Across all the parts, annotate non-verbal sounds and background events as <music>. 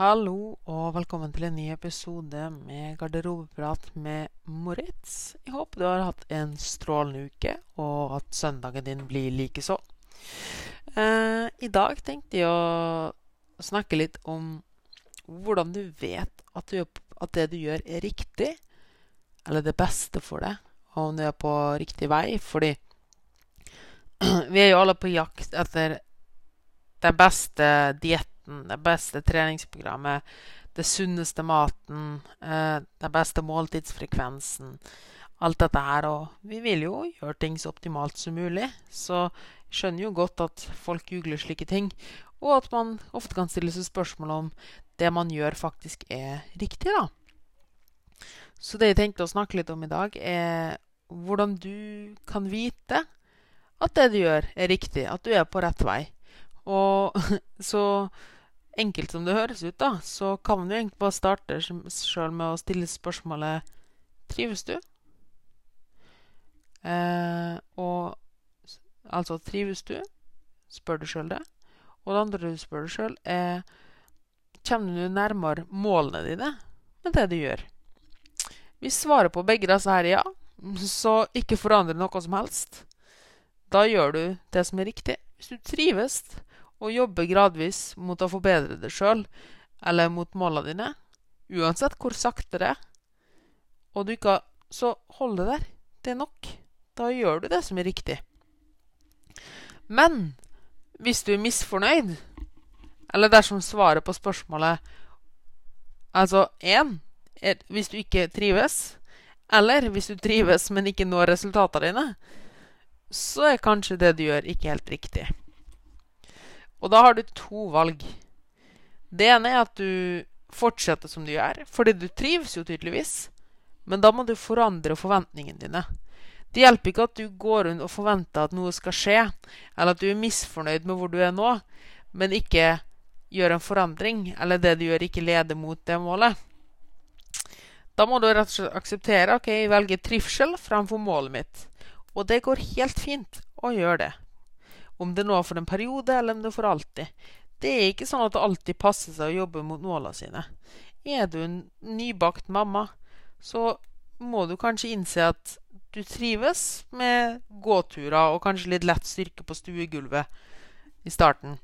Hallo og velkommen til en ny episode med garderobeprat med Moritz. Jeg håper du har hatt en strålende uke, og at søndagen din blir likeså. Eh, I dag tenkte jeg å snakke litt om hvordan du vet at, du, at det du gjør, er riktig, eller det beste for deg, og om du er på riktig vei. Fordi <clears throat> vi er jo alle på jakt etter den beste dietten maten, det beste treningsprogrammet, det sunneste maten, det den beste måltidsfrekvensen. Alt dette her. Og vi vil jo gjøre ting så optimalt som mulig. Så jeg skjønner jo godt at folk googler slike ting. Og at man ofte kan stille seg spørsmål om det man gjør, faktisk er riktig, da. Så det jeg tenkte å snakke litt om i dag, er hvordan du kan vite at det du gjør, er riktig. At du er på rett vei. Og <laughs> så enkelt som det høres ut, da, så kan man jo egentlig bare starte sjøl med å stille spørsmålet Trives du? Eh, og altså Trives du? Spør du sjøl det. Og det andre du spør deg sjøl, er Kommer du nærmere målene dine med det du gjør? Hvis svaret på begge disse her er ja, så ikke forandre noe som helst. Da gjør du det som er riktig. Hvis du trives og jobbe gradvis mot å forbedre deg sjøl, eller mot måla dine, uansett hvor sakte det er, og du ikke Så hold det der. Det er nok. Da gjør du det som er riktig. Men hvis du er misfornøyd, eller dersom svaret på spørsmålet Altså én hvis du ikke trives, eller hvis du trives, men ikke når resultatene dine, så er kanskje det du gjør, ikke helt riktig. Og da har du to valg. Det ene er at du fortsetter som du gjør, fordi du trives jo tydeligvis. Men da må du forandre forventningene dine. Det hjelper ikke at du går rundt og forventer at noe skal skje, eller at du er misfornøyd med hvor du er nå, men ikke gjør en forandring, eller det du gjør, ikke leder mot det målet. Da må du rett og slett akseptere ok, jeg velger trivsel framfor målet mitt. Og det går helt fint å gjøre det. Om det nå er for en periode, eller om det er for alltid. Det er ikke sånn at det alltid passer seg å jobbe mot målene sine. Er du en nybakt mamma, så må du kanskje innse at du trives med gåturer og kanskje litt lett styrke på stuegulvet i starten.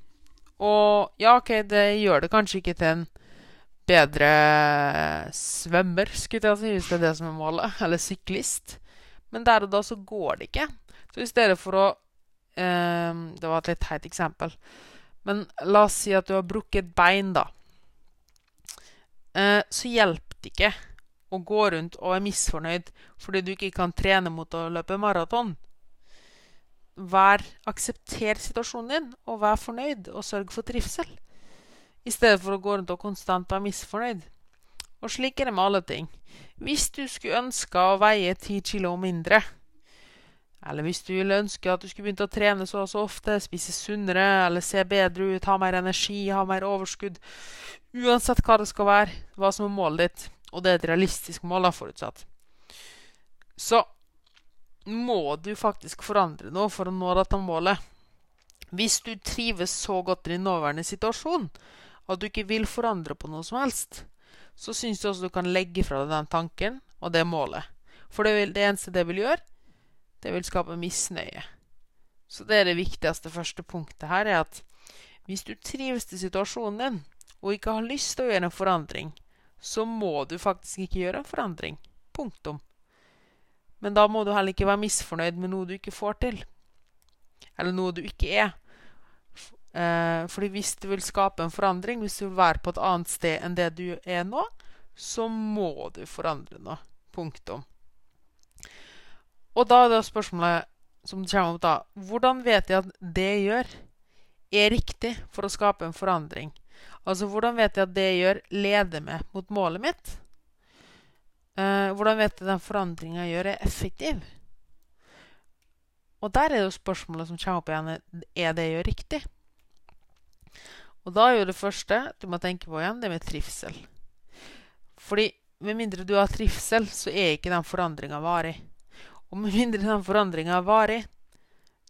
Og ja, OK, det gjør det kanskje ikke til en bedre svømmer, skulle jeg si, hvis det er det som er målet, <laughs> eller syklist. Men der og da så går det ikke. Så i stedet for å det var et litt teit eksempel. Men la oss si at du har brukket et bein, da. Uh, så hjelper det ikke å gå rundt og være misfornøyd fordi du ikke kan trene mot å løpe maraton. Vær, aksepter situasjonen din, og vær fornøyd, og sørg for trivsel. I stedet for å gå rundt og konstant være misfornøyd. Og slik er det med alle ting. Hvis du skulle ønske å veie ti kilo mindre, eller hvis du ville ønske at du skulle begynt å trene så og så ofte, spise sunnere eller se bedre ut, ha mer energi, ha mer overskudd Uansett hva det skal være, hva som er målet ditt, og det er et realistisk mål, da, forutsatt, så må du faktisk forandre noe for å nå dette målet. Hvis du trives så godt i din nåværende situasjon at du ikke vil forandre på noe som helst, så syns jeg også du kan legge fra deg den tanken og det målet. For det, vil, det eneste det vil gjøre, det vil skape misnøye. Så det er det viktigste første punktet her, er at hvis du trives til situasjonen din, og ikke har lyst til å gjøre en forandring, så må du faktisk ikke gjøre en forandring. Punktum. Men da må du heller ikke være misfornøyd med noe du ikke får til. Eller noe du ikke er. Eh, fordi hvis du vil skape en forandring, hvis du vil være på et annet sted enn det du er nå, så må du forandre noe. Punktum. Og da er det spørsmålet som kommer opp da Hvordan vet jeg at det jeg gjør, er riktig for å skape en forandring? Altså, hvordan vet jeg at det jeg gjør, leder meg mot målet mitt? Eh, hvordan vet jeg at den forandringa jeg gjør, er effektiv? Og der er jo spørsmålet som kommer opp igjen, er det jeg gjør, riktig? Og da er jo det første du må tenke på igjen, det med trivsel. Fordi med mindre du har trivsel, så er ikke den forandringa varig. Og med mindre den forandringa er varig,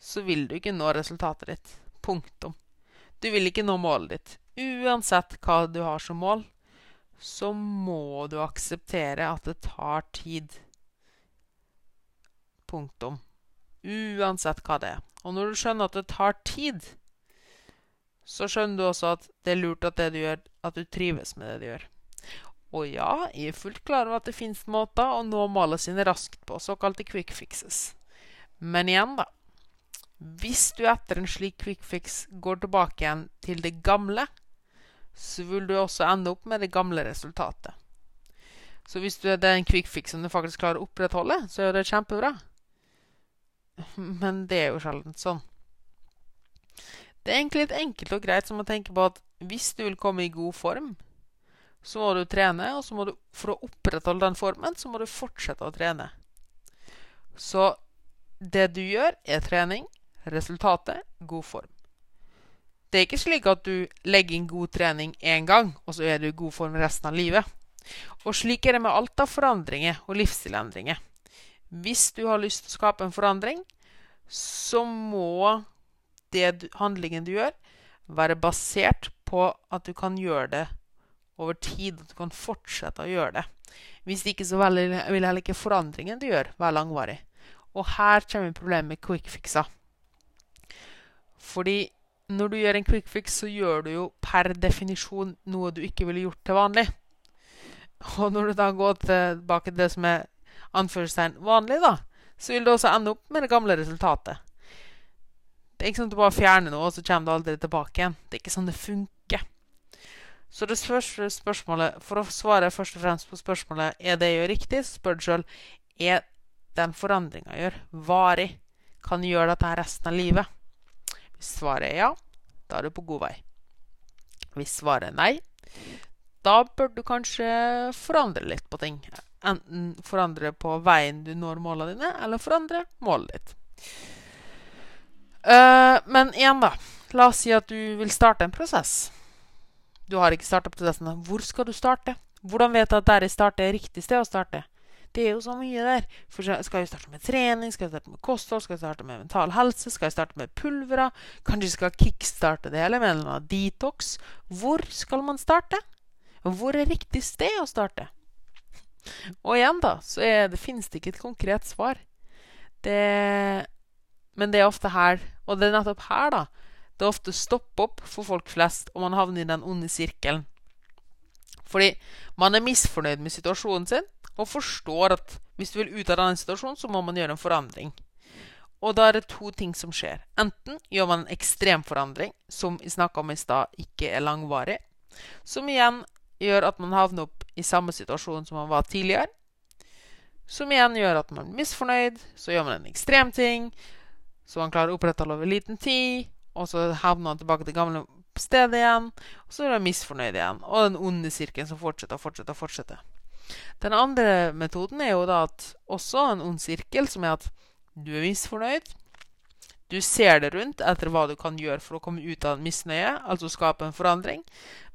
så vil du ikke nå resultatet ditt. Punktum. Du vil ikke nå målet ditt. uansett hva du har som mål, så må du akseptere at det tar tid. Punktum. Uansett hva det er. Og når du skjønner at det tar tid, så skjønner du også at det er lurt at det du gjør, at du trives med det du gjør. Og ja, jeg er fullt klar over at det finnes måter å nå målene sine raskt på, såkalte quick fixes. Men igjen, da. Hvis du etter en slik quick fix går tilbake igjen til det gamle, så vil du også ende opp med det gamle resultatet. Så hvis du er den quick fix som du faktisk klarer å opprettholde, så er det kjempebra. Men det er jo sjelden sånn. Det er egentlig litt enkelt og greit som å tenke på at hvis du vil komme i god form, så må du trene, og så må du, for å opprettholde den formen, så må du fortsette å trene. Så det du gjør, er trening. Resultatet god form. Det er ikke slik at du legger inn god trening én gang, og så er du i god form resten av livet. Og slik er det med alt av forandringer og livsstilendringer. Hvis du har lyst til å skape en forandring, så må det handlingen du gjør, være basert på at du kan gjøre det over tid, at du kan fortsette å gjøre det. Hvis ikke så vil heller ikke forandringen du gjør, være langvarig. Og her kommer problemet med quick fixer. Fordi når du gjør en quick fix, så gjør du jo per definisjon noe du ikke ville gjort til vanlig. Og når du da går tilbake til det som er anførselstegn vanlig, da, så vil du også ende opp med det gamle resultatet. Det er ikke sånn at du bare fjerner noe, og så kommer du aldri tilbake igjen. Det er ikke sånn det funker. Så det første spørsmålet, for å svare først og fremst på spørsmålet er det jeg gjør riktig, spør du sjøl er den forandringa gjør, varig. Kan gjøre dette resten av livet? Hvis svaret er ja, da er du på god vei. Hvis svaret er nei, da bør du kanskje forandre litt på ting. Enten forandre på veien du når målene dine, eller forandre målet ditt. Uh, men igjen, da. La oss si at du vil starte en prosess. Du har ikke starta prosessen. Hvor skal du starte? Hvordan vet du at der jeg starter, er riktig sted å starte? Det er jo så mye der. For skal jeg starte med trening? Skal jeg starte med kosthold? Skal jeg starte med mental helse? Skal jeg starte med pulvera? Kanskje jeg skal kickstarte det hele med en detox? Hvor skal man starte? Hvor er riktig sted å starte? Og igjen, da, så er det, finnes det ikke et konkret svar. Det men det er ofte her, og det er nettopp her, da, det er ofte stopp opp for folk flest, og man havner i den onde sirkelen. Fordi man er misfornøyd med situasjonen sin, og forstår at hvis du vil ut av denne situasjonen, så må man gjøre en forandring. Og da er det to ting som skjer. Enten gjør man en ekstrem forandring, som vi snakka om i stad, ikke er langvarig. Som igjen gjør at man havner opp i samme situasjon som man var tidligere. Som igjen gjør at man er misfornøyd. Så gjør man en ekstrem ting. Så man klarer å opprettholde over liten tid, og så havner han tilbake til gamle stedet igjen, og så er han misfornøyd igjen. Og den onde sirkelen som fortsetter og fortsetter og fortsetter. Den andre metoden er jo da at også en ond sirkel, som er at du er misfornøyd. Du ser det rundt etter hva du kan gjøre for å komme ut av misnøye, altså skape en forandring.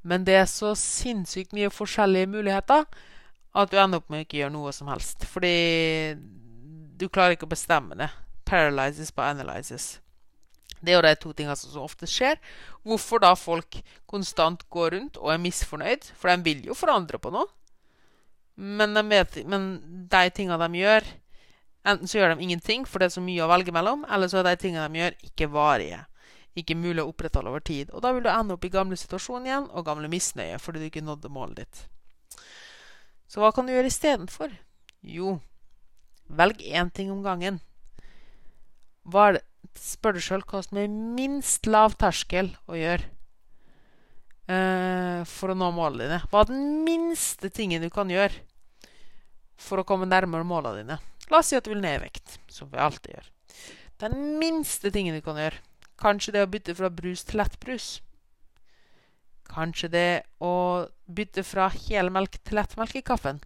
Men det er så sinnssykt mye forskjellige muligheter at du ender opp med å ikke gjøre noe som helst. Fordi du klarer ikke å bestemme det paralyzes by analyzes. Det er jo de to tingene som så ofte skjer. Hvorfor da folk konstant går rundt og er misfornøyd? For de vil jo forandre på noe. Men de, vet, men de tingene de gjør Enten så gjør de ingenting, for det er så mye å velge mellom, eller så er de tingene de gjør, ikke varige. Ikke mulig å opprettholde over tid. Og da vil du ende opp i gamle situasjoner igjen, og gamle misnøye fordi du ikke nådde målet ditt. Så hva kan du gjøre istedenfor? Jo, velg én ting om gangen hva er det, spør deg sjøl hva som er minst lav terskel å gjøre eh, for å nå målene dine. Hva er den minste tingen du kan gjøre for å komme nærmere målene dine? La oss si at du vil ned i vekt, som vi alltid gjør. Den minste tingen du kan gjøre. Kanskje det å bytte fra brus til lettbrus. Kanskje det å bytte fra helmelk til lettmelk i kaffen.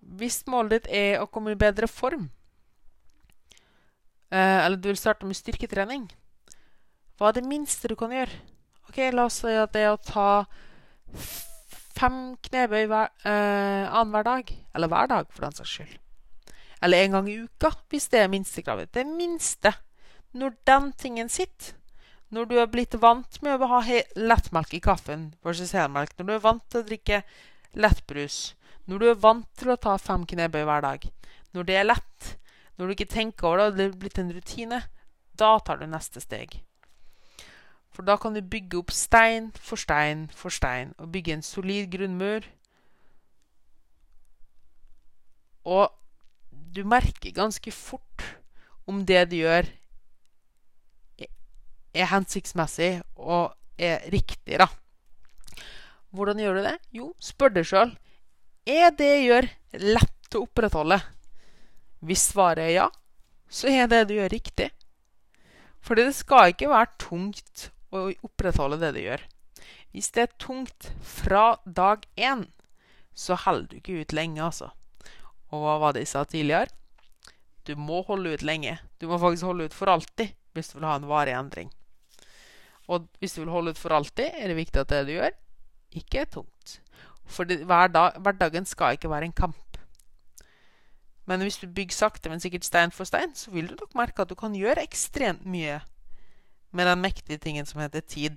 Hvis målet ditt er å komme i bedre form, eller du vil starte med styrketrening. Hva er det minste du kan gjøre? Ok, La oss si at det er å ta fem knebøy hver, eh, annenhver dag. Eller hver dag, for den saks skyld. Eller en gang i uka, hvis det er minstekravet. Det minste. Når den tingen sitter, Når du er blitt vant med å ha lettmelk i kaffen versus helmelk, når du er vant til å drikke lettbrus, når du er vant til å ta fem knebøy hver dag, når det er lett, når du ikke tenker over det, og det er blitt en rutine, da tar du neste steg. For da kan du bygge opp stein for stein for stein og bygge en solid grunnmur. Og du merker ganske fort om det du gjør, er hensiktsmessig og er riktig, da. Hvordan gjør du det? Jo, spør deg sjøl. Er det jeg gjør, lett å opprettholde? Hvis svaret er ja, så er det du gjør, riktig. For det skal ikke være tungt å opprettholde det du gjør. Hvis det er tungt fra dag én, så holder du ikke ut lenge, altså. Og hva var det jeg sa tidligere? Du må holde ut lenge. Du må faktisk holde ut for alltid hvis du vil ha en varig endring. Og hvis du vil holde ut for alltid, er det viktig at det du gjør, ikke er tungt. For hverdagen skal ikke være en kamp. Men hvis du bygger sakte, men sikkert stein for stein, så vil du nok merke at du kan gjøre ekstremt mye med den mektige tingen som heter tid.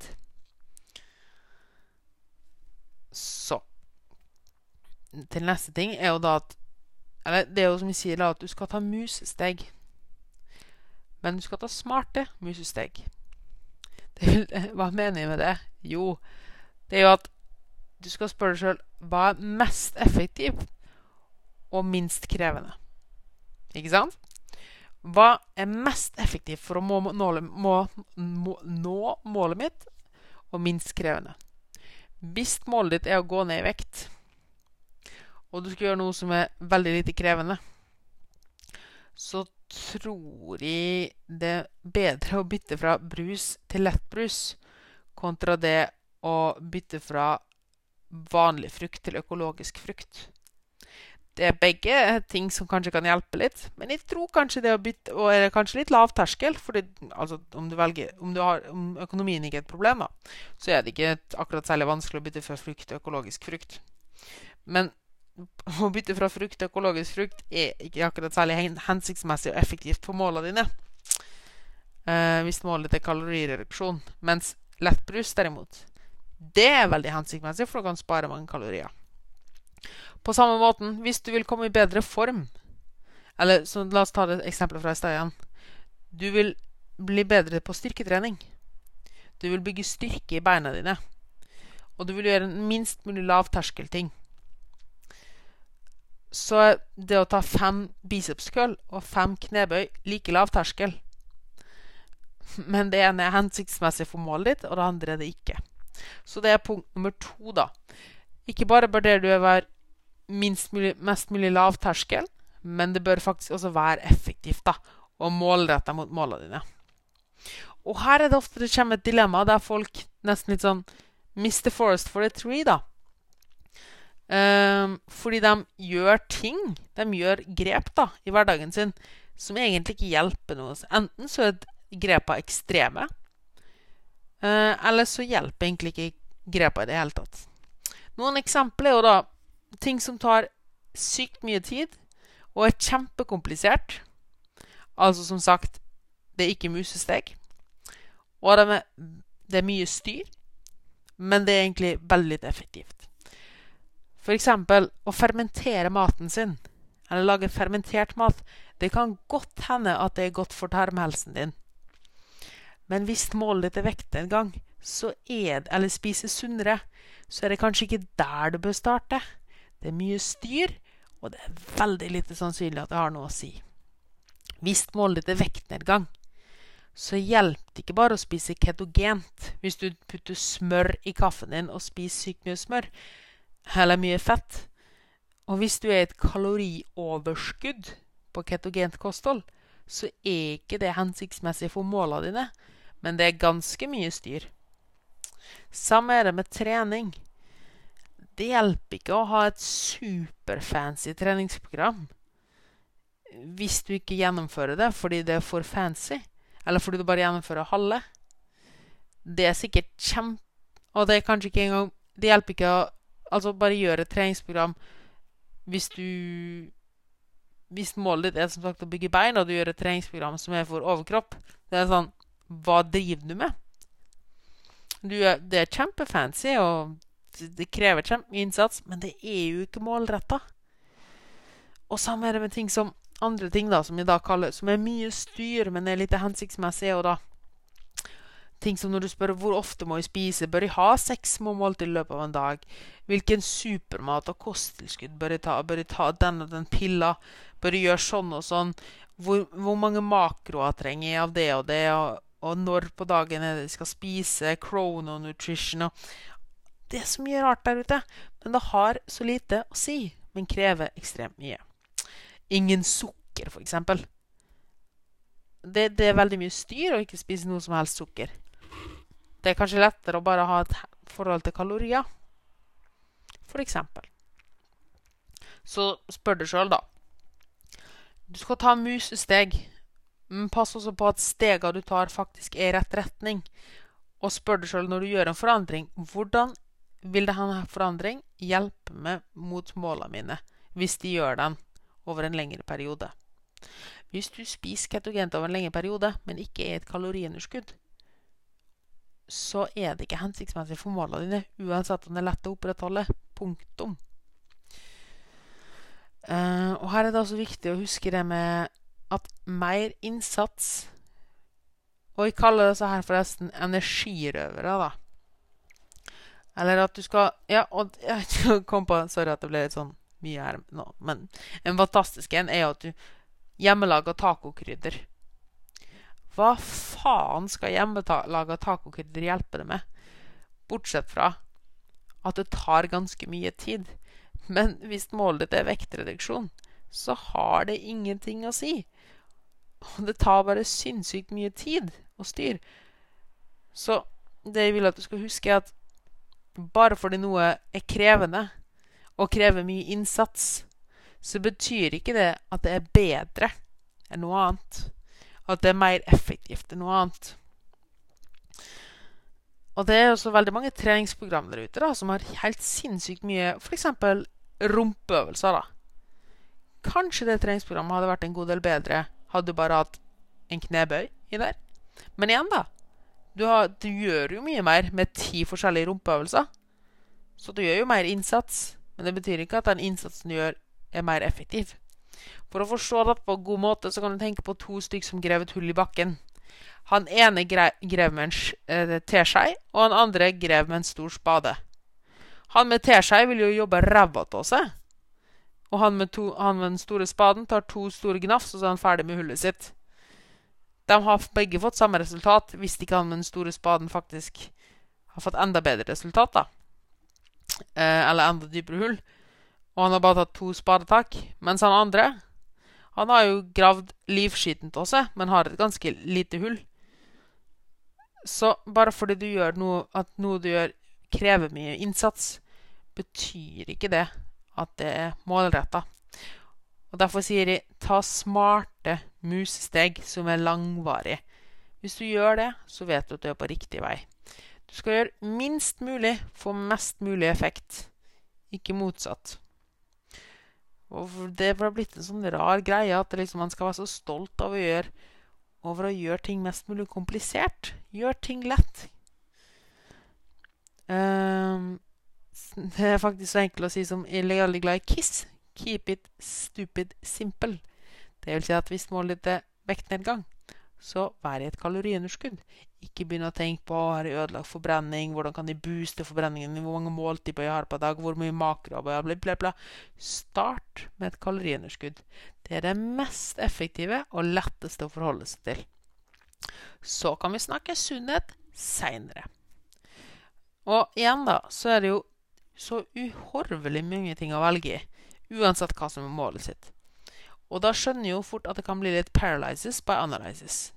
Så Til neste ting er jo da at Eller det er jo som vi sier, da, at du skal ta musesteg. Men du skal ta smarte musesteg. Vil, <laughs> hva mener jeg med det? Jo, det er jo at du skal spørre deg sjøl hva er mest effektivt og minst krevende. Ikke sant? Hva er mest effektivt for å må, nå, må, må, nå målet mitt, og minst krevende? Hvis målet ditt er å gå ned i vekt, og du skal gjøre noe som er veldig lite krevende, så tror jeg det er bedre å bytte fra brus til lettbrus kontra det å bytte fra vanlig frukt til økologisk frukt. Det er begge ting som kanskje kan hjelpe litt, men jeg tror kanskje det å bytte Og er det kanskje litt lavterskel, for altså, om, om, om økonomien ikke er et problem, da, så er det ikke akkurat særlig vanskelig å bytte fra frukt til økologisk frukt. Men å bytte fra frukt til økologisk frukt er ikke akkurat særlig hensiktsmessig og effektivt for målene dine. Eh, hvis målet er kalorireduksjon. Mens lettbrus, derimot, det er veldig hensiktsmessig, for du kan spare mange kalorier. På samme måten, hvis du vil komme i bedre form Eller så la oss ta det eksempelet fra i stad igjen. Du vil bli bedre på styrketrening. Du vil bygge styrke i beina dine. Og du vil gjøre en minst mulig lavterskelting. Så det å ta fem bicepskøll og fem knebøy like lavterskel. Men det ene er hensiktsmessig for målet ditt, og det andre er det ikke. Så det er punkt nummer to, da. Ikke bare bør du være mulig, mest mulig lav terskel, men det bør faktisk også være effektivt da, og målretta mot målene dine. Og her er det ofte det kommer et dilemma der folk nesten litt sånn Mr. Forest for a tree, da. Um, fordi de gjør ting, de gjør grep da, i hverdagen sin som egentlig ikke hjelper noe. Enten så er grepa ekstreme, uh, eller så hjelper egentlig ikke grepa i det hele tatt. Noen eksempler er jo da ting som tar sykt mye tid og er kjempekomplisert. Altså som sagt, det er ikke musesteg. Og det er, mye styr, men det er egentlig veldig effektivt. F.eks. å fermentere maten sin, eller lage fermentert mat. Det kan godt hende at det er godt for tarmhelsen din. Men hvis målet ditt er gang, så er det, eller spise sunnere, så er det kanskje ikke der du bør starte. Det er mye styr, og det er veldig lite sannsynlig at det har noe å si. Hvis målet ditt er vektnedgang, så hjelper det ikke bare å spise ketogent hvis du putter smør i kaffen din og spiser sykt mye smør eller mye fett. Og hvis du er et kalorioverskudd på ketogent kosthold, så er ikke det hensiktsmessig for målene dine, men det er ganske mye styr. Samme er det med trening. Det hjelper ikke å ha et superfancy treningsprogram hvis du ikke gjennomfører det fordi det er for fancy, eller fordi du bare gjennomfører halve. Det er sikkert kjempe... Og det er kanskje ikke engang Det hjelper ikke å Altså, bare gjøre et treningsprogram hvis du Hvis målet ditt er som sagt å bygge bein, og du gjør et treningsprogram som er for overkropp Det er sånn Hva driver du med? Du, det er kjempefancy, og det krever kjempeinnsats, men det er jo ikke målretta. Og samme er det med ting som andre ting da, som vi da kaller som er mye styr, men er litt hensiktsmessig. og da Ting som når du spør hvor ofte må jeg spise, bør jeg ha seks små måltid i løpet av en dag? Hvilken supermat og kosttilskudd bør jeg ta? Bør jeg ta den og den pilla? Bør jeg gjøre sånn og sånn? Hvor, hvor mange makroer trenger jeg av det og det? Og, og når på dagen er det jeg skal spise? Chrononutrition og Det er så mye rart der ute. Men det har så lite å si, men krever ekstremt mye. Ingen sukker, f.eks. Det, det er veldig mye styr å ikke spise noe som helst sukker. Det er kanskje lettere å bare ha et forhold til kalorier, f.eks. Så spør deg sjøl, da. Du skal ta musesteg, men pass også på at stegene du tar, faktisk er i rett retning. Og spør deg sjøl når du gjør en forandring, hvordan vil denne forandring hjelpe meg mot målene mine, hvis de gjør den over en lengre periode? Hvis du spiser ketogent over en lengre periode, men ikke er et kaloriunderskudd, så er det ikke hensiktsmessig for målene dine, uansett om det er lett å opprettholde. Punktum. Uh, og her er det også viktig å huske det med at mer innsats Og vi kaller det så her forresten energirøvere, da. Eller at du skal Ja, og jeg <laughs> kom på Sorry at det ble litt sånn mye her nå. Men en fantastisk en er jo at du hjemmelager tacokrydder. Hva faen skal hjemmelaga tacokrydder hjelpe deg med? Bortsett fra at det tar ganske mye tid. Men hvis målet ditt er vektreduksjon, så har det ingenting å si. Og det tar bare sinnssykt mye tid å styre. Så det jeg vil at du skal huske, er at bare fordi noe er krevende og krever mye innsats, så betyr ikke det at det er bedre enn noe annet at det er mer effektivt enn noe annet. Og det er også veldig mange treningsprogram der ute da, som har helt sinnssykt mye f.eks. rumpeøvelser. da. Kanskje det treningsprogrammet hadde vært en god del bedre hadde du bare hatt en knebøy i der. Men igjen, da. Du, har, du gjør jo mye mer med ti forskjellige rumpeøvelser. Så du gjør jo mer innsats. Men det betyr ikke at den innsatsen du gjør, er mer effektiv. For å forstå dette på en god måte, så kan du tenke på to stykker som grev et hull i bakken. Han ene grev med en eh, teskje, og han andre grev med en stor spade. Han med teskje vil jo jobbe ræva av seg. Og han med, to, han med, den store spaden tar to store gnafs, og så er han ferdig med hullet sitt. De har begge fått samme resultat, hvis ikke han med den store spaden faktisk har fått enda bedre resultat. da. Eh, eller enda dypere hull. Og han har bare tatt to spadetak. Mens han andre han har jo gravd livskittent også, men har et ganske lite hull. Så bare fordi du gjør noe, at noe du gjør, krever mye innsats, betyr ikke det at det er målretta. Og Derfor sier de ta smarte musesteg som er langvarige. Hvis du gjør det, så vet du at du er på riktig vei. Du skal gjøre minst mulig for mest mulig effekt, ikke motsatt. Og det har blitt en sånn rar greie at liksom man skal være så stolt av å gjøre over å gjøre ting mest mulig komplisert. Gjør ting lett. Um, det er faktisk så enkelt å si som jeg er veldig glad i Kiss. Keep it stupid simple. Det vil si at hvis målet er vektnedgang, så vær i et kaloriunderskudd. Ikke begynn å tenke på har jeg ødelagt forbrenning, hvordan kan de booste forbrenningen, hvor mange måltider jeg har på dag, hvor mye makro bla, bla, bla. Start med et kaloriunderskudd. Det er det mest effektive og letteste å forholde seg til. Så kan vi snakke sunnhet seinere. Og igjen, da, så er det jo så uhorvelig mange ting å velge i, uansett hva som er målet sitt. Og da skjønner jeg jo fort at det kan bli litt paralysis by analysis.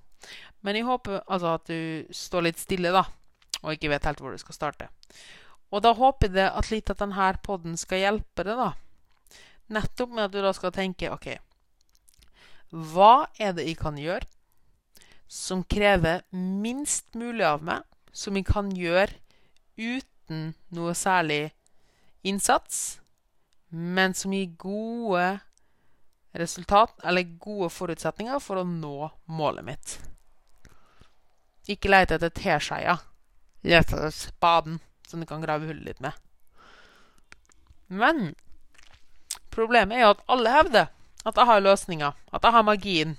Men jeg håper altså at du står litt stille, da, og ikke vet helt hvor du skal starte. Og da håper jeg at litt at denne poden skal hjelpe deg, da. Nettopp med at du da skal tenke OK, hva er det jeg kan gjøre som krever minst mulig av meg, som jeg kan gjøre uten noe særlig innsats, men som gir gode resultat, eller gode forutsetninger for å nå målet mitt. Ikke lete etter teskeia. lete etter spaden som du kan grave hullet ditt med. Men problemet er jo at alle hevder at jeg har løsninga, at jeg har magien,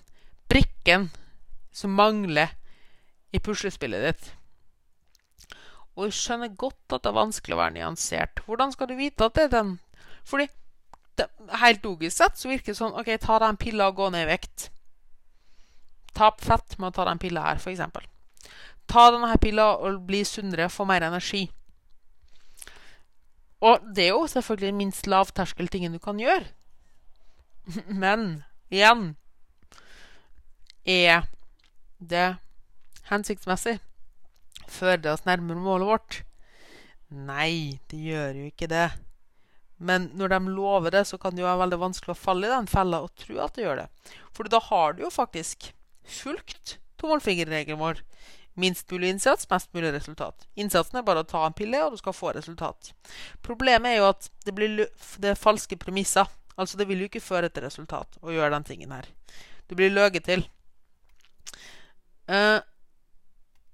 brikken som mangler i puslespillet ditt. Og jeg skjønner godt at det er vanskelig å være nyansert. Hvordan skal du vite at det er den? Fordi det, helt logisk sett så virker det sånn OK, ta den pilla og gå ned i vekt. Tap fett med å ta den pilla her, f.eks. Ta denne pilla og bli sunnere, få mer energi. Og det er jo selvfølgelig den minst lavterskeltingen du kan gjøre. <laughs> Men igjen Er det hensiktsmessig? Fører det oss nærmere målet vårt? Nei, det gjør jo ikke det. Men når de lover det, så kan det jo være veldig vanskelig å falle i den fella og tro at det gjør det. For da har du jo faktisk fulgt tommelfingerregelen vår. Minst mulig innsats, mest mulig resultat. Innsatsen er bare å ta en pille, og du skal få resultat. Problemet er jo at det blir det er falske premisser. Altså, det vil jo ikke føre til resultat å gjøre den tingen her. Du blir løyet til. Uh,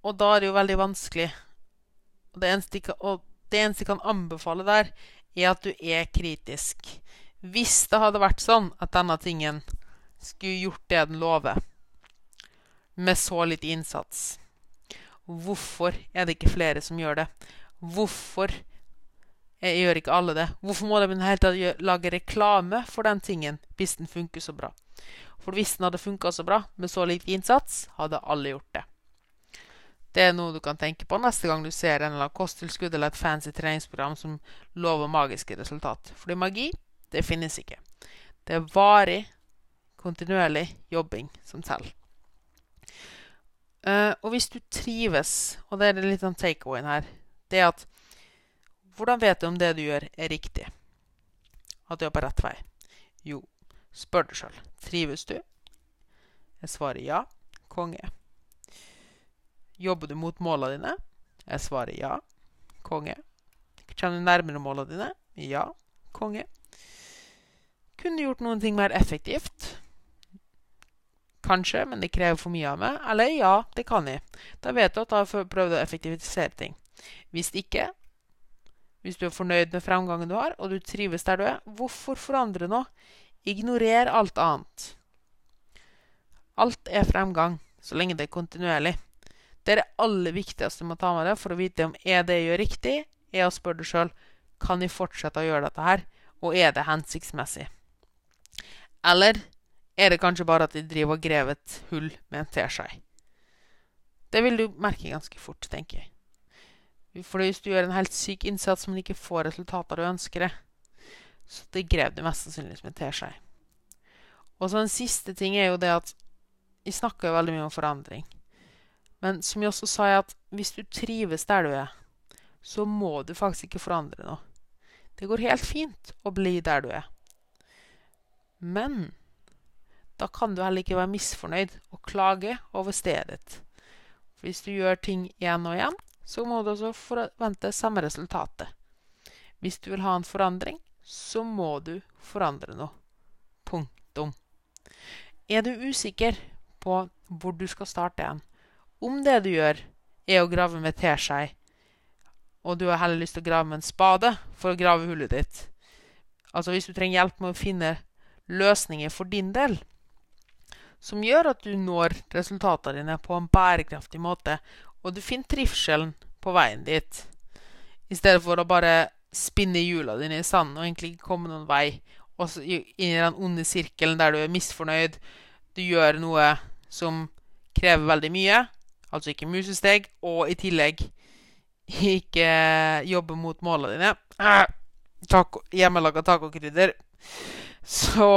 og da er det jo veldig vanskelig. Og det eneste jeg de kan anbefale der, er at du er kritisk. Hvis det hadde vært sånn at denne tingen skulle gjort det den lover, med så litt innsats, hvorfor er det ikke flere som gjør det? Hvorfor gjør ikke alle det? Hvorfor må de i det hele tatt lage reklame for den tingen hvis den funker så bra? For hvis den hadde funka så bra med så lite innsats, hadde alle gjort det. Det er noe du kan tenke på neste gang du ser en eller annen kosttilskudd eller et fancy treningsprogram som lover magiske resultat. Fordi magi, det finnes ikke. Det er varig, kontinuerlig jobbing som teller. Uh, og hvis du trives, og det er litt av takeawayen her, det er at Hvordan vet du om det du gjør, er riktig? At du er på rett vei? Jo, spør deg sjøl. Trives du? Jeg svarer ja. Konge. Jobber du mot målene dine? Jeg svarer ja. Konge. Kommer du nærmere målene dine? Ja. Konge. Kunne gjort noen ting mer effektivt? Kanskje, men det krever for mye av meg. Eller ja, det kan jeg. Da vet du at jeg har prøvd å effektivisere ting. Hvis ikke, hvis du er fornøyd med fremgangen du har, og du trives der du er, hvorfor forandre noe? Ignorer alt annet. Alt er fremgang, så lenge det er kontinuerlig. Det er det aller viktigste du må ta med deg for å vite om er det jeg gjør riktig, er å spørre deg sjøl kan jeg fortsette å gjøre dette her, og er det hensiktsmessig. Eller er det kanskje bare at de driver og graver et hull med en teskje? Det vil du merke ganske fort, tenker jeg. For hvis du gjør en helt syk innsats, men ikke får resultater du ønsker det, så det graver du mest sannsynlig med en teskje. Og så en siste ting er jo det at vi snakker jo veldig mye om forandring. Men som jeg også sa, jeg at hvis du trives der du er, så må du faktisk ikke forandre noe. Det går helt fint å bli der du er. Men da kan du heller ikke være misfornøyd og klage over stedet. Hvis du gjør ting igjen og igjen, så må du også forvente samme resultatet. Hvis du vil ha en forandring, så må du forandre noe. Punktum. Er du usikker på hvor du skal starte igjen, om det du gjør, er å grave med teskje, og du har heller lyst til å grave med en spade for å grave hullet ditt. Altså hvis du trenger hjelp med å finne løsninger for din del som gjør at du når resultatene dine på en bærekraftig måte, og du finner trivselen på veien dit, i stedet for å bare spinne hjula dine i sanden og egentlig ikke komme noen vei, og inn i den onde sirkelen der du er misfornøyd, du gjør noe som krever veldig mye, altså ikke musesteg, og i tillegg ikke jobbe mot målene dine. Ah, taco, hjemmelaga tacokrydder. Så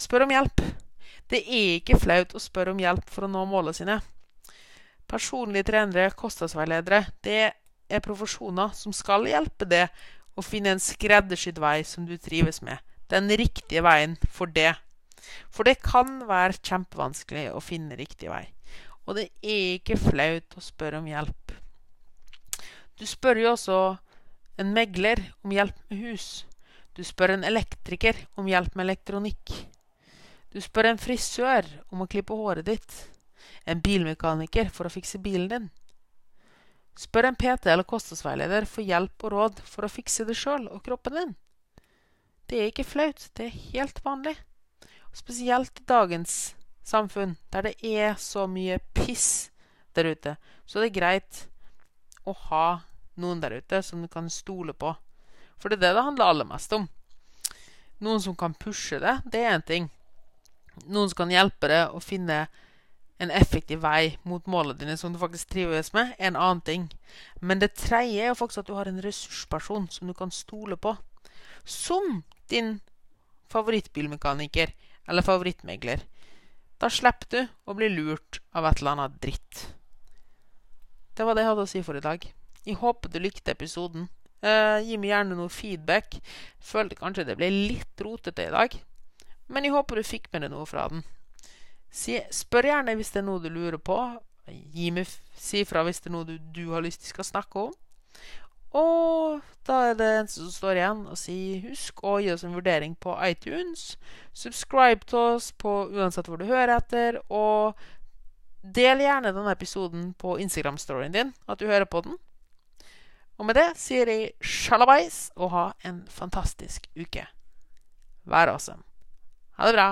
spør om hjelp. Det er ikke flaut å spørre om hjelp for å nå målene sine. Personlige trenere, kostnadsveiledere, det er profesjoner som skal hjelpe deg å finne en skreddersydd vei som du trives med. Den riktige veien for det. For det kan være kjempevanskelig å finne riktig vei. Og det er ikke flaut å spørre om hjelp. Du spør jo også en megler om hjelp med hus. Du spør en elektriker om hjelp med elektronikk. Du spør en frisør om å klippe håret ditt. En bilmekaniker for å fikse bilen din. Spør en PT eller kostholdsveileder for hjelp og råd for å fikse det sjøl og kroppen din. Det er ikke flaut, det er helt vanlig. Spesielt i dagens samfunn, der det er så mye piss der ute, så det er greit å ha noen der ute som du kan stole på. For det er det det handler aller mest om. Noen som kan pushe det, det er én ting. Noen som kan hjelpe deg å finne en effektiv vei mot målene dine som du faktisk trives med, er en annen ting. Men det tredje er jo faktisk at du har en ressursperson som du kan stole på. Som din favorittbilmekaniker eller favorittmegler. Da slipper du å bli lurt av et eller annet dritt. Det var det jeg hadde å si for i dag. Jeg håper du likte episoden. Eh, gi meg gjerne noe feedback. Følte kanskje det ble litt rotete i dag. Men jeg håper du fikk med deg noe fra den. Si, spør gjerne hvis det er noe du lurer på. Gi meg, si fra hvis det er noe du, du har lyst til skal snakke om. Og da er det eneste som står igjen å si husk å gi oss en vurdering på iTunes. Subscribe til oss på uansett hvor du hører etter. Og del gjerne denne episoden på Instagram-storyen din, at du hører på den. Og med det sier jeg sjalabais og ha en fantastisk uke. Vær awesome. Ha det bra.